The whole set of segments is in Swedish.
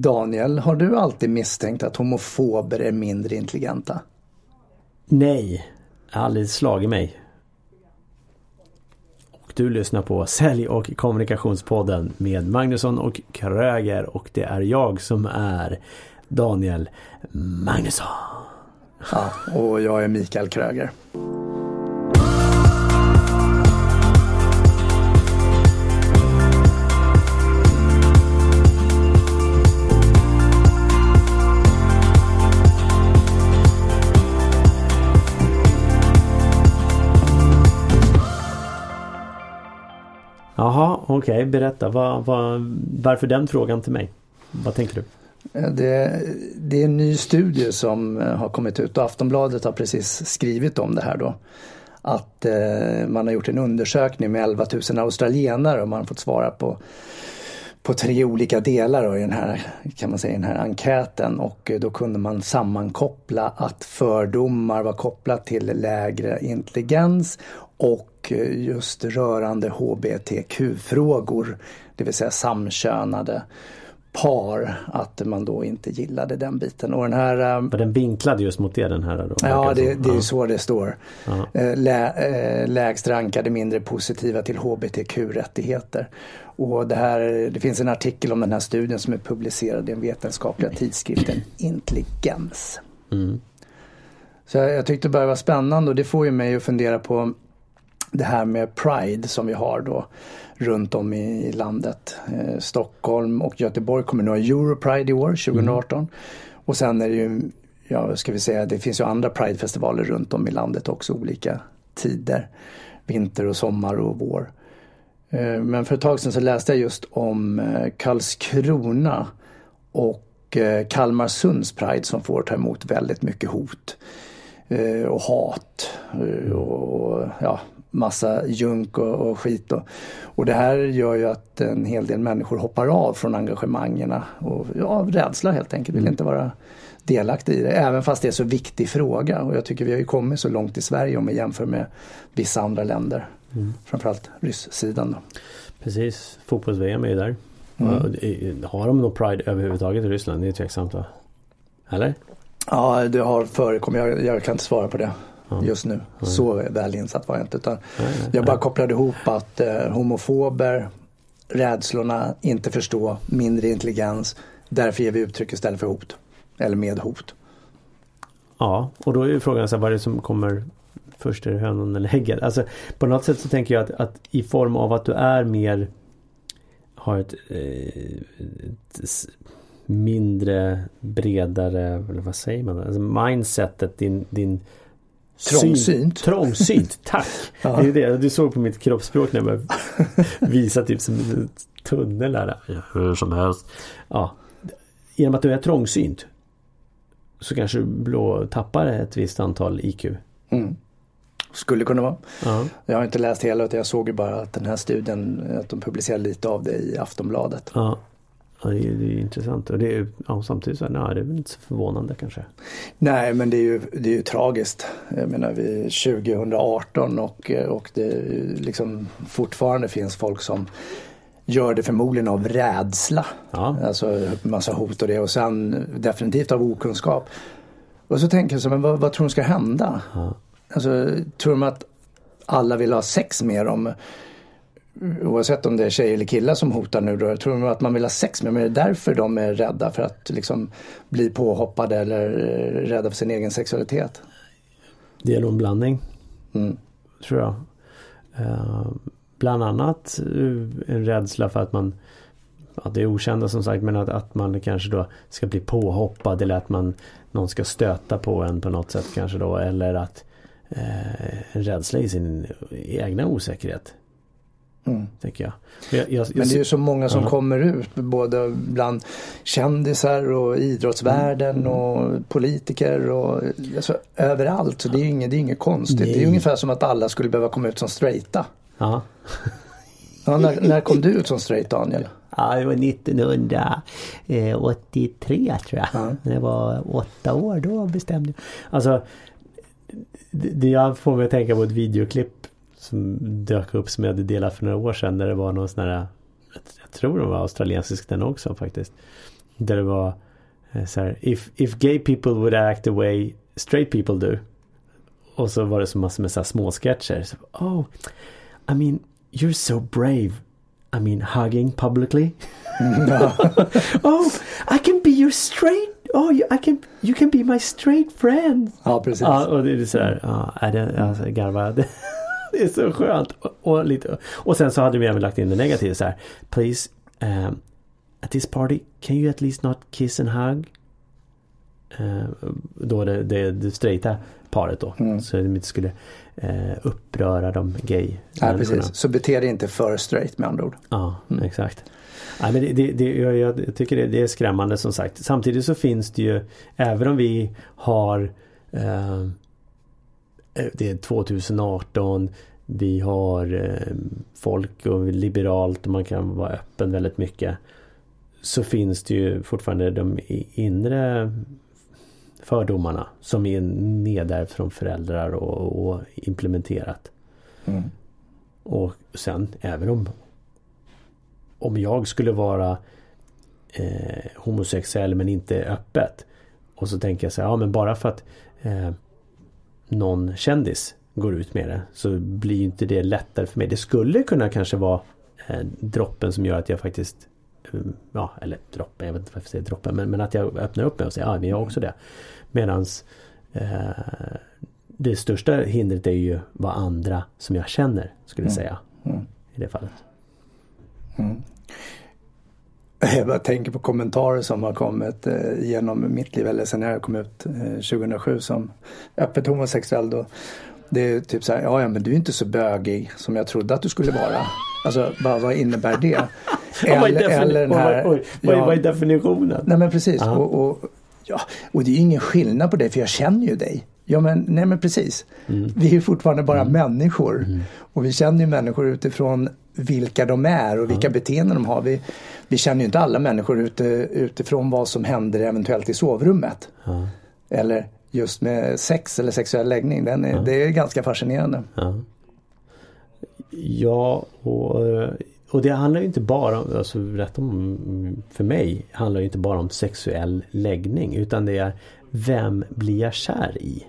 Daniel, har du alltid misstänkt att homofober är mindre intelligenta? Nej, aldrig slagit mig. Och du lyssnar på Sälj och kommunikationspodden med Magnusson och Kröger och det är jag som är Daniel Magnusson. Ja, och jag är Mikael Kröger. Jaha, okej. Okay. Berätta. Var, var, varför den frågan till mig? Vad tänker du? Eh, det, det, är en ny studie som eh, har kommit ut och Aftonbladet har precis skrivit om det här då. Att eh, man har gjort en undersökning med 11 000 australienare och man har fått svara på, på tre olika delar i den här, kan man säga, den här enkäten och eh, då kunde man sammankoppla att fördomar var kopplat till lägre intelligens och just rörande hbtq-frågor, det vill säga samkönade par, att man då inte gillade den biten. Och den här, Var den vinklad just mot det den här? Då, ja, det, det är ju så det står. Ja. Lä, lägst rankade mindre positiva till hbtq-rättigheter. Och det, här, det finns en artikel om den här studien som är publicerad i den vetenskapliga tidskriften Intelligens. Mm. Så jag, jag tyckte det bara var spännande och det får ju mig att fundera på det här med Pride som vi har då runt om i landet. Eh, Stockholm och Göteborg kommer nu ha Europride i år, 2018. Mm. Och sen är det ju, ja ska vi säga, det finns ju andra Pridefestivaler runt om i landet också, olika tider. Vinter och sommar och vår. Eh, men för ett tag sedan så läste jag just om eh, Karlskrona och eh, Kalmarsunds Pride som får ta emot väldigt mycket hot eh, och hat eh, och ja, massa junk och, och skit. Och, och det här gör ju att en hel del människor hoppar av från engagemangerna och ja, av rädsla helt enkelt, vill mm. inte vara delaktig i det. Även fast det är så viktig fråga och jag tycker vi har ju kommit så långt i Sverige om vi jämför med vissa andra länder. Mm. Framförallt ryssidan. Då. Precis, fotbolls-VM är ju där. Mm. Har de någon Pride överhuvudtaget i Ryssland? Det är tveksamt va? Eller? Ja, det har förekommit. Jag, jag kan inte svara på det just nu. Så väl insatt var jag inte. Utan jag bara kopplade ihop att eh, homofober, rädslorna, inte förstå, mindre intelligens. Därför ger vi uttryck istället för hot. Eller med hot. Ja, och då är ju frågan så här, vad är det som kommer först? Är det hönan eller ägget? Alltså på något sätt så tänker jag att, att i form av att du är mer har ett, eh, ett mindre, bredare, eller vad säger man? Alltså mindsetet, din, din Trångsynt. trångsynt, tack! ja. Det är det. Du såg på mitt kroppsspråk när jag visade typ som en tunnel där. Hur som helst. Ja. Genom att du är trångsynt så kanske du blå tappar ett visst antal IQ. Mm. Skulle kunna vara. Uh-huh. Jag har inte läst hela utan jag såg ju bara att den här studien, att de publicerade lite av det i Aftonbladet. Uh-huh. Ja, det är, det är intressant och det är ja, samtidigt så nej, det är väl inte så förvånande kanske. Nej men det är ju, det är ju tragiskt. Jag menar vi är 2018 och, och det liksom fortfarande finns folk som gör det förmodligen av rädsla. Ja. Alltså massa hot och det och sen definitivt av okunskap. Och så tänker jag så, men vad, vad tror de ska hända? Ja. Alltså tror de att alla vill ha sex med dem? Oavsett om det är tjejer eller killar som hotar nu då, jag tror att man vill ha sex med, men är det därför de är rädda för att liksom bli påhoppade eller rädda för sin egen sexualitet? Det är nog en blandning. Mm. Tror jag. Uh, bland annat uh, en rädsla för att man att det är okända som sagt men att, att man kanske då ska bli påhoppad eller att man någon ska stöta på en på något sätt kanske då eller att uh, en rädsla i sin egna osäkerhet. Mm. Tänker jag. jag, jag Men det är ju så många som uh -huh. kommer ut, både bland kändisar och idrottsvärlden mm. och politiker och alltså, överallt. Så det är ju inget, det är inget konstigt. Nej. Det är ungefär som att alla skulle behöva komma ut som straighta. Ja. ja när, när kom du ut som straight Daniel? Ja, det var 1983 tror jag. Ja. När jag var åtta år då bestämde jag. Alltså, det, jag får mig att tänka på ett videoklipp som dök upp som jag hade delat för några år sedan när det var någon sån här Jag tror det var australiensisk den också faktiskt. Där det var eh, så här, if, if gay people would act the way straight people do. Och så var det så massor med så här små sketcher. Så, oh, I mean, you're so brave. I mean, hugging publicly. oh, I can be your straight Oh, I can, you can be my straight friend. Ja, precis. Ja, och det är sådär. Ja, är det, alltså, garva. Det, är så skönt. Och, och, lite, och sen så hade vi även lagt in det negativa så här. Please, um, at this party, can you at least not kiss and hug? Uh, då det, det, det straighta paret då. Mm. Så de inte skulle uh, uppröra de gay Ja, precis. Så bete dig inte för straight med andra ord. Ja, mm. exakt. Ja, men det, det, det, jag, jag tycker det, det, är skrämmande som sagt. Samtidigt så finns det ju, även om vi har eh, det är 2018 vi har eh, folk och liberalt och man kan vara öppen väldigt mycket. Så finns det ju fortfarande de inre fördomarna som är nedärvt från föräldrar och, och implementerat. Mm. Och sen även om om jag skulle vara eh, homosexuell men inte öppet. Och så tänker jag så här, ja men bara för att eh, någon kändis går ut med det så blir inte det lättare för mig. Det skulle kunna kanske vara eh, droppen som gör att jag faktiskt eh, Ja, eller droppen, jag vet inte varför jag säger droppen men, men att jag öppnar upp mig och säger ja, vi har också det. Medans eh, det största hindret är ju vad andra som jag känner skulle mm. säga. Mm. I det fallet. Mm. Jag bara tänker på kommentarer som har kommit eh, genom mitt liv eller sen jag kom ut eh, 2007 som öppet homosexuell då. Det är typ så här, ja, ja men du är inte så bögig som jag trodde att du skulle vara. Alltså vad, vad innebär det? Eller, eller den här, oj, ja, vad är definitionen? Nej men precis. Och, och, ja, och det är ingen skillnad på dig för jag känner ju dig. Ja men, nej men precis. Mm. Vi är ju fortfarande bara mm. människor. Mm. Och vi känner ju människor utifrån vilka de är och vilka beteenden de har. Vi, vi känner ju inte alla människor ute, utifrån vad som händer eventuellt i sovrummet. Eller just med sex eller sexuell läggning. Den är, Det är ganska fascinerande. Ja, och, och det handlar ju inte bara om, alltså rätt om, för mig handlar det inte bara om sexuell läggning utan det är vem blir jag kär i?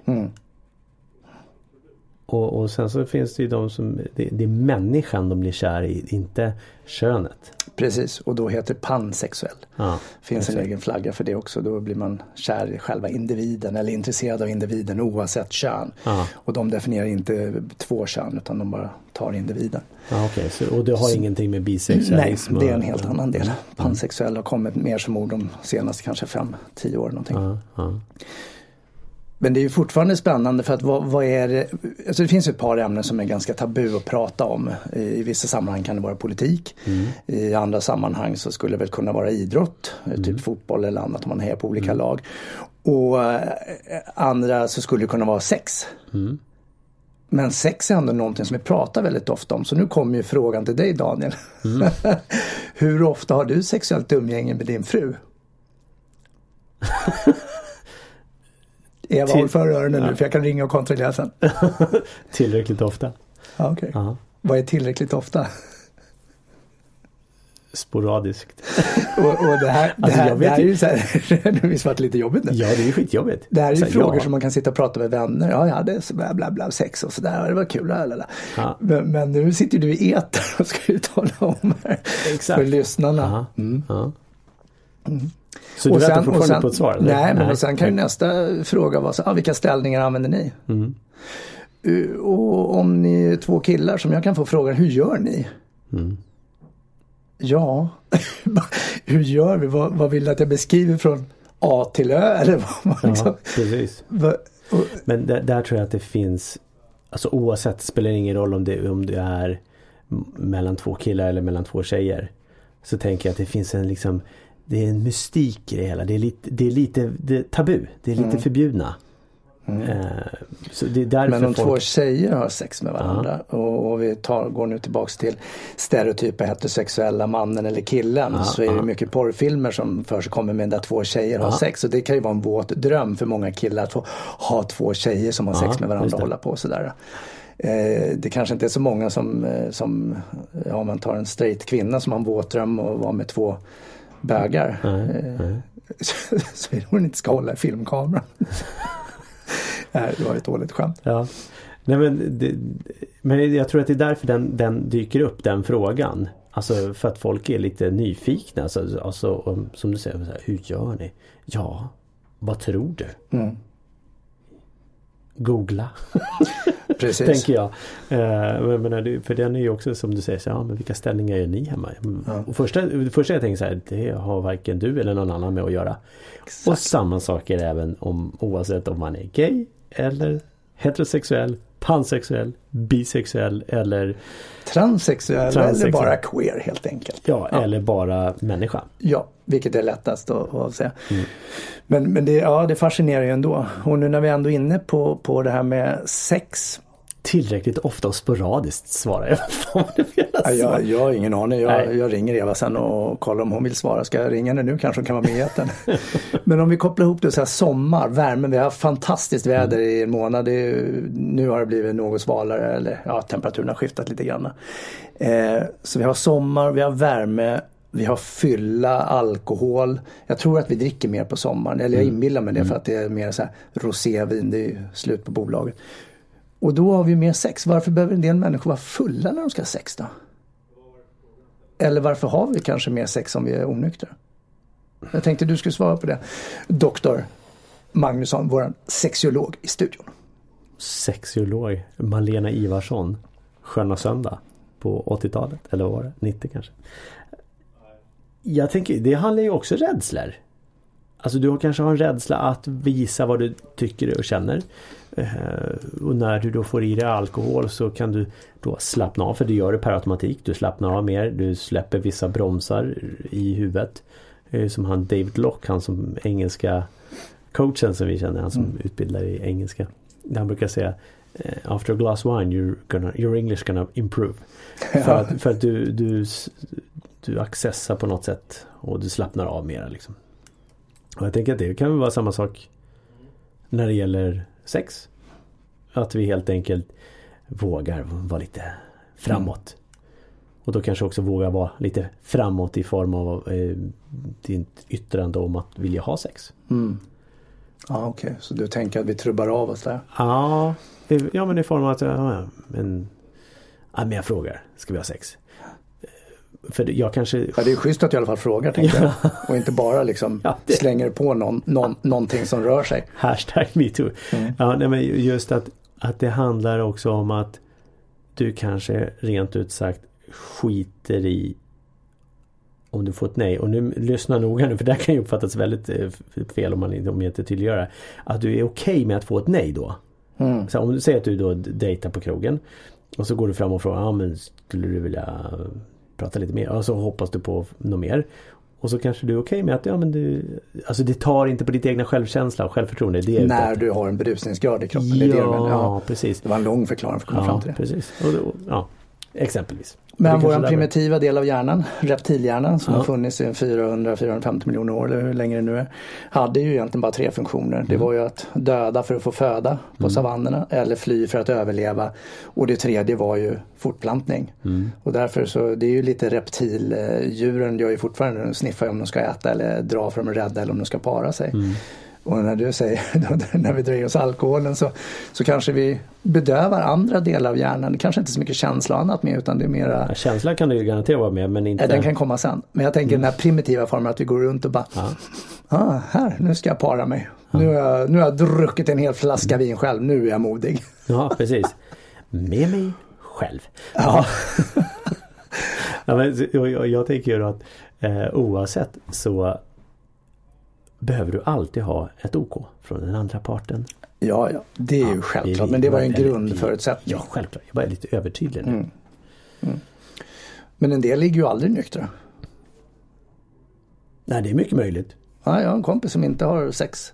Och, och, sen så finns det ju de som, det, det, är människan de blir kär i, inte könet. Precis, och då heter pansexuell. Ja, finns en egen flagga för det också. Då blir man kär i själva individen eller intresserad av individen oavsett kön. Ja. Och de definierar inte två kön utan de bara tar individen. Ja, okay. så, och det har så, ingenting med bisexualism? Nej, det är en helt annan del. Mm. Pansexuell har kommit mer som ord de senaste kanske fem, tio åren någonting. Ja, men det är ju fortfarande spännande för att vad, vad, är det? Alltså det finns ett par ämnen som är ganska tabu att prata om. I vissa sammanhang kan det vara politik. Mm. I andra sammanhang så skulle det väl kunna vara idrott, mm. typ fotboll eller annat om man hejar på olika mm. lag. Och eh, andra så skulle det kunna vara sex. Mm. Men sex är ändå någonting som vi pratar väldigt ofta om. Så nu kommer ju frågan till dig Daniel. Mm. Hur ofta har du sexuellt umgänge med din fru? Eva, håll för öronen nu för jag kan ringa och kontrollera sen. tillräckligt ofta. Ja, okay. Ja. Vad är tillräckligt ofta? Sporadiskt. och, och det här, det alltså, här, det här är ju så här, det visst varit lite jobbigt nu. Ja, det är skitjobbigt. Det här är ju frågor ja. som man kan sitta och prata med vänner. Ja, jag hade så bla bla bla sex och sådär. Det var kul. Lalala. Ja. Men, men, nu sitter du i eter och ska uttala om här Exakt. för lyssnarna. Mm. Ja. Mm. Så du väntar fortfarande sen, på ett svar? Eller? Nej, men nej. sen kan ju nästa fråga vara så, ah, vilka ställningar använder ni? Mm. Uh, och om ni är två killar som jag kan få frågan, hur gör ni? Mm. Ja, hur gör vi? Vad, vad, vill du att jag beskriver från A till Ö? Eller vad, liksom? ja, precis. Va, och, men där, där, tror jag att det finns, alltså oavsett, spelar ingen roll om det, om det är mellan två killar eller mellan två tjejer. Så tänker jag att det finns en liksom det är en mystik i det hela. Det är lite, det är lite det är tabu. Det är lite mm. förbjudna. Mm. Uh, så det är Men om folk... två tjejer har sex med varandra uh och, och, vi tar, går nu tillbaks till stereotypa heterosexuella mannen eller killen uh så är det mycket porrfilmer som kommer med där två tjejer har sex och det kan ju vara en våt dröm för många killar att få ha två tjejer som har sex med varandra och hålla på sådär. Eh, det kanske inte är så många som, eh, som ja, man tar en straight kvinna som har en våt dröm och var med två bögar. Nej, nej. Så hon inte ska hålla i filmkameran. Nej, det var ett dåligt skämt. Ja. Nej, men, det, men jag tror att det är därför den, den dyker upp, den frågan. Alltså för att folk är lite nyfikna. Alltså, alltså som du säger, här, hur gör ni? Ja, vad tror du? Mm. Googla. Precis. Tänker jag. Eh, men, för den är ju också som du säger, så, ja, men vilka ställningar gör ni hemma? Mm. Ja. Och första, första jag tänker så här, det har varken du eller någon annan med att göra. Exakt. Och samma sak är det även om, oavsett om man är gay eller heterosexuell pansexuell, bisexuell eller transsexuell, transsexuell. eller bara queer helt enkelt. Ja, ja, eller bara människa. Ja, vilket är lättast att, att säga. Mm. Men, men det, ja, det fascinerar ju ändå. Och nu när vi ändå är inne på, på det här med sex tillräckligt ofta och sporadiskt svarar jag. ja, jag, jag har ingen aning. Jag, jag, ringer Eva sen och kollar om hon vill svara. Ska jag ringa henne nu kanske hon kan vara med i Men om vi kopplar ihop det så här sommar, värme. Vi har fantastiskt väder mm. i en månad. Är, nu har det blivit något svalare eller ja, temperaturen har skiftat lite grann. Eh, så vi har sommar, vi har värme. Vi har fylla, alkohol. Jag tror att vi dricker mer på sommaren. Eller jag mm. inbillar mig det mm. för att det är mer så här rosévin. Det är ju slut på bolaget. Och då har vi mer sex. Varför behöver en del människor vara fulla när de ska ha sex då? Eller varför har vi kanske mer sex om vi är onyktra? Jag tänkte du skulle svara på det. Doktor Magnusson, vår sexolog i studion. Sexolog? Malena Ivarsson. Sköna söndag på 80-talet. Eller vad var det? 90 kanske. Jag tänker, det handlar ju också rädslor. Alltså du kanske har en rädsla att visa vad du tycker och känner. Eh, och när du då får i dig alkohol så kan du då slappna av för det gör du per automatik. Du slappnar av mer, du släpper vissa bromsar i huvudet. Som han David Lock, han som engelska coachen som vi känner, han som mm. utbildar i engelska. Han brukar säga eh, After a glass wine you're gonna, your English gonna improve. Ja. För, att, för att du, du, du accessar på något sätt och du slappnar av mera liksom. Och jag tänker att det kan vara samma sak när det gäller sex. Att vi helt enkelt vågar vara lite framåt. Mm. Och då kanske också vågar vara lite framåt i form av eh, ditt yttrande om att vilja ha sex. Mm. Ja okej, okay. så du tänker att vi trubbar av oss där? Ja, ja men i form av att ja, men, ja, men jag frågar, ska vi ha sex? För jag kanske... Ja, det är schysst att du i alla fall frågar tänker jag. Och inte bara liksom ja, det... slänger på någon, någon, någonting som rör sig. Hashtag metoo. Mm. Ja, nej, men just att, att det handlar också om att du kanske rent ut sagt skiter i om du får ett nej. Och nu lyssna noga nu för det kan ju uppfattas väldigt eh, fel om man om inte tydliggör det. Att du är okej okay med att få ett nej då. Mm. Så om du säger att du då dejtar på krogen. Och så går du fram och frågar, ja men skulle du vilja prata lite mer och så hoppas du på något mer. Och så kanske du är okej okay med att ja, men du, alltså det tar inte på ditt egna självkänsla och självförtroende. Det är När du har en berusningsgrad i kroppen. Ja, det, det, ja, precis. Det var en lång förklaring för att komma ja, fram till det. Precis. Och, och, ja, Exempelvis. Men vår primitiva del av hjärnan, reptilhjärnan som ja. har funnits i 400-450 miljoner år eller hur länge det nu är. Hade ju egentligen bara tre funktioner. Mm. Det var ju att döda för att få föda på mm. savannerna eller fly för att överleva. Och det tredje var ju fortplantning. Mm. Och därför så det är ju lite reptildjuren gör ju fortfarande, sniffar om de ska äta eller dra för att de är rädda eller om de ska para sig. Mm. Och när du säger, när vi drar i oss alkoholen så, så kanske vi bedövar andra delar av hjärnan. Kanske inte så mycket känsla och annat med utan det är mera... Ja, känsla kan det ju garanterat vara med men inte... Den kan komma sen. Men jag tänker mm. den här primitiva formen att vi går runt och bara ja. ah, här, nu ska jag para mig. Ja. Nu, har jag, nu har jag druckit en hel flaska vin själv, nu är jag modig. Ja, precis. Med mig själv. Ja. ja men, jag, jag tänker ju att eh, oavsett så behöver du alltid ha ett OK från den andra parten. Ja, ja. det är ja, ju självklart. men det var en grundförutsättning. Ja, självklart. Jag bara är lite övertydlig nu. Mm. Mm. Men en del ligger ju aldrig nyktra. Nej, det är mycket möjligt. Ja, jag har en kompis som inte har sex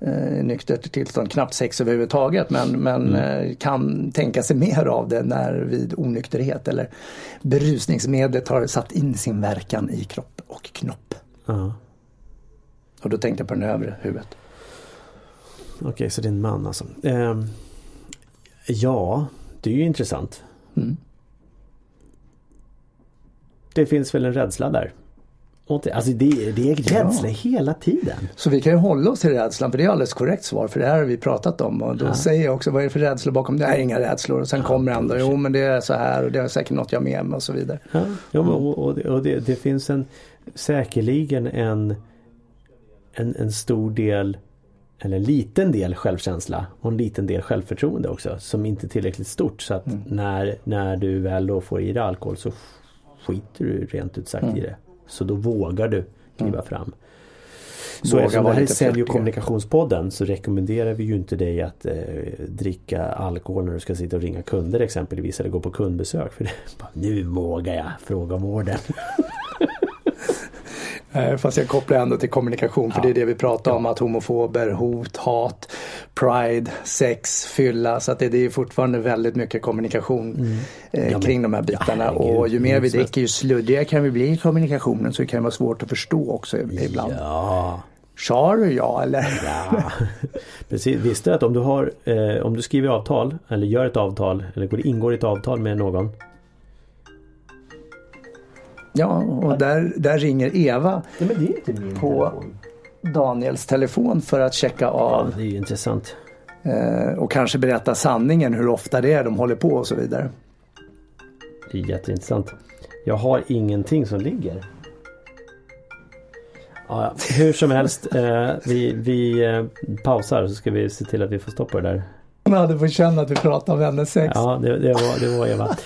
eh, nyktert tillstånd, knappt sex överhuvudtaget men, men mm. eh, kan tänka sig mer av det när vid onykterhet eller berusningsmedlet har satt in sin verkan i kropp och knopp. Ja. Och då tänkte jag på den övre huvudet. Okej, okay, så det är en man alltså. Eh, ja, det är ju intressant. Mm. Det finns väl en rädsla där. Alltså det, det är rädsla ja. hela tiden. Så vi kan ju hålla oss till rädslan för det är alldeles korrekt svar för det här har vi pratat om och då ja. säger jag också vad är det för rädslor bakom det? är inga rädslor och sen ja, kommer andra, jo men det är så här och det är säkert något jag med mig och så vidare. Ja, ja men, och, och, och det, det, finns en säkerligen en, en, en stor del eller en liten del självkänsla och en liten del självförtroende också som inte är tillräckligt stort så att mm. när, när du väl då får i dig alkohol så skiter du rent ut sagt mm. i det. Så då vågar du kliva mm. fram. Så Våga eftersom det här är Sälj och kommunikationspodden så rekommenderar vi ju inte dig att eh, dricka alkohol när du ska sitta och ringa kunder exempelvis eller gå på kundbesök. För det, bara, nu vågar jag fråga om orden. Eh, fast jag kopplar ändå till kommunikation för ja. det är det vi pratar om att homofober, hot, hat, pride, sex, fylla. Så att det, det är fortfarande väldigt mycket kommunikation mm. eh, ja, kring de här bitarna. Ja, och ju mer vi dricker ju sluddigare kan vi bli i kommunikationen så det kan vara svårt att förstå också ibland. Ja. Sa du ja eller? Ja. Precis. Visste du att om du, har, eh, om du skriver avtal eller gör ett avtal eller ingår ett avtal med någon Ja, och där, där ringer Eva ja, på telefon. Daniels telefon för att checka av. Ja, det är ju intressant. Eh, och kanske berätta sanningen hur ofta det är de håller på och så vidare. Det är jätteintressant. Jag har ingenting som ligger. Ja, hur som helst, eh, vi, vi eh, pausar så ska vi se till att vi får stopp på det där. Hon hade fått känna att vi pratade om hennes sex. Ja, det, det, var, det var Eva.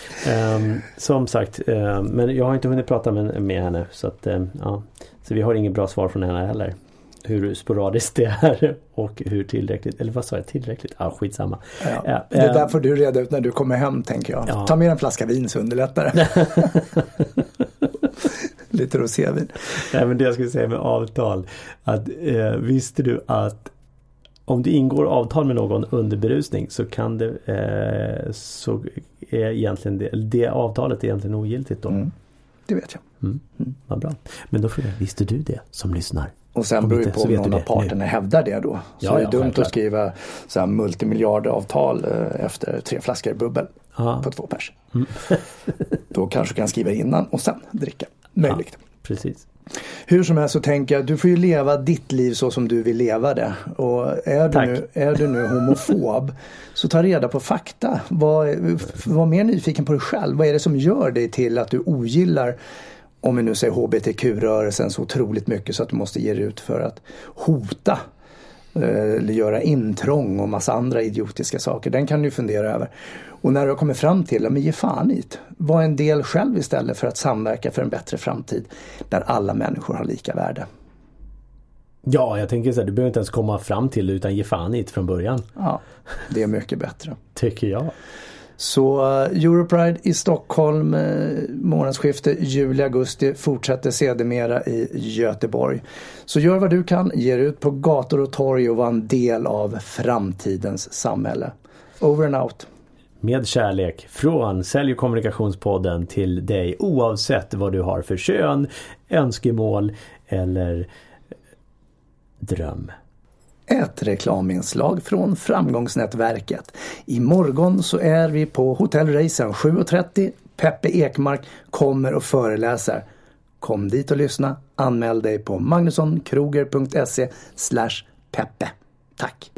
um, som sagt, um, men jag har inte hunnit prata med, med henne. Så, att, um, ja. så vi har inget bra svar från henne heller. Hur sporadiskt det är och hur tillräckligt, eller vad sa jag, tillräckligt? Ja, skitsamma. Ja, uh, det där får du reda ut när du kommer hem tänker jag. Ja. Ta med en flaska vin så underlättar det. Lite rosévin. Nej men det jag skulle säga med avtal. Att, eh, visste du att om det ingår avtal med någon under berusning så kan det eh, så är egentligen det, det avtalet är egentligen ogiltigt då. Mm. Det vet jag. Mm. Mm. Vad bra. Men då frågar jag, visste du det som lyssnar? Och sen beror det på om någon av parterna hävdar det då. Så ja, det är ja, dumt självklart. att skriva så här multimiljarderavtal eh, efter tre flaskor bubbel Aha. på två pers. Mm. då kanske du kan skriva innan och sen dricka. Möjligt. Ja, precis. Hur som helst så tänker jag, du får ju leva ditt liv så som du vill leva det. Och är du, nu, är du nu homofob så ta reda på fakta. Var, var mer nyfiken på dig själv. Vad är det som gör dig till att du ogillar om vi nu säger hbtq-rörelsen så otroligt mycket så att du måste ge dig ut för att hota eller göra intrång och massa andra idiotiska saker. Den kan du fundera över. Och när du har kommit fram till, men ge fan i Var en del själv istället för att samverka för en bättre framtid där alla människor har lika värde. Ja, jag tänker så här, du behöver inte ens komma fram till det utan ge fan i från början. Ja, det är mycket bättre. Tycker jag. Så uh, Europride i Stockholm uh, månadsskifte juli-augusti fortsätter sedermera i Göteborg. Så gör vad du kan, ge dig ut på gator och torg och var en del av framtidens samhälle. Over and out med kärlek från Sälj och kommunikationspodden till dig oavsett vad du har för kön, önskemål eller dröm. Ett reklaminslag från Framgångsnätverket. Imorgon så är vi på Hotell Racen 7.30. Peppe Ekmark kommer och föreläser. Kom dit och lyssna. Anmäl dig på magnussonkroger.se peppe. Tack!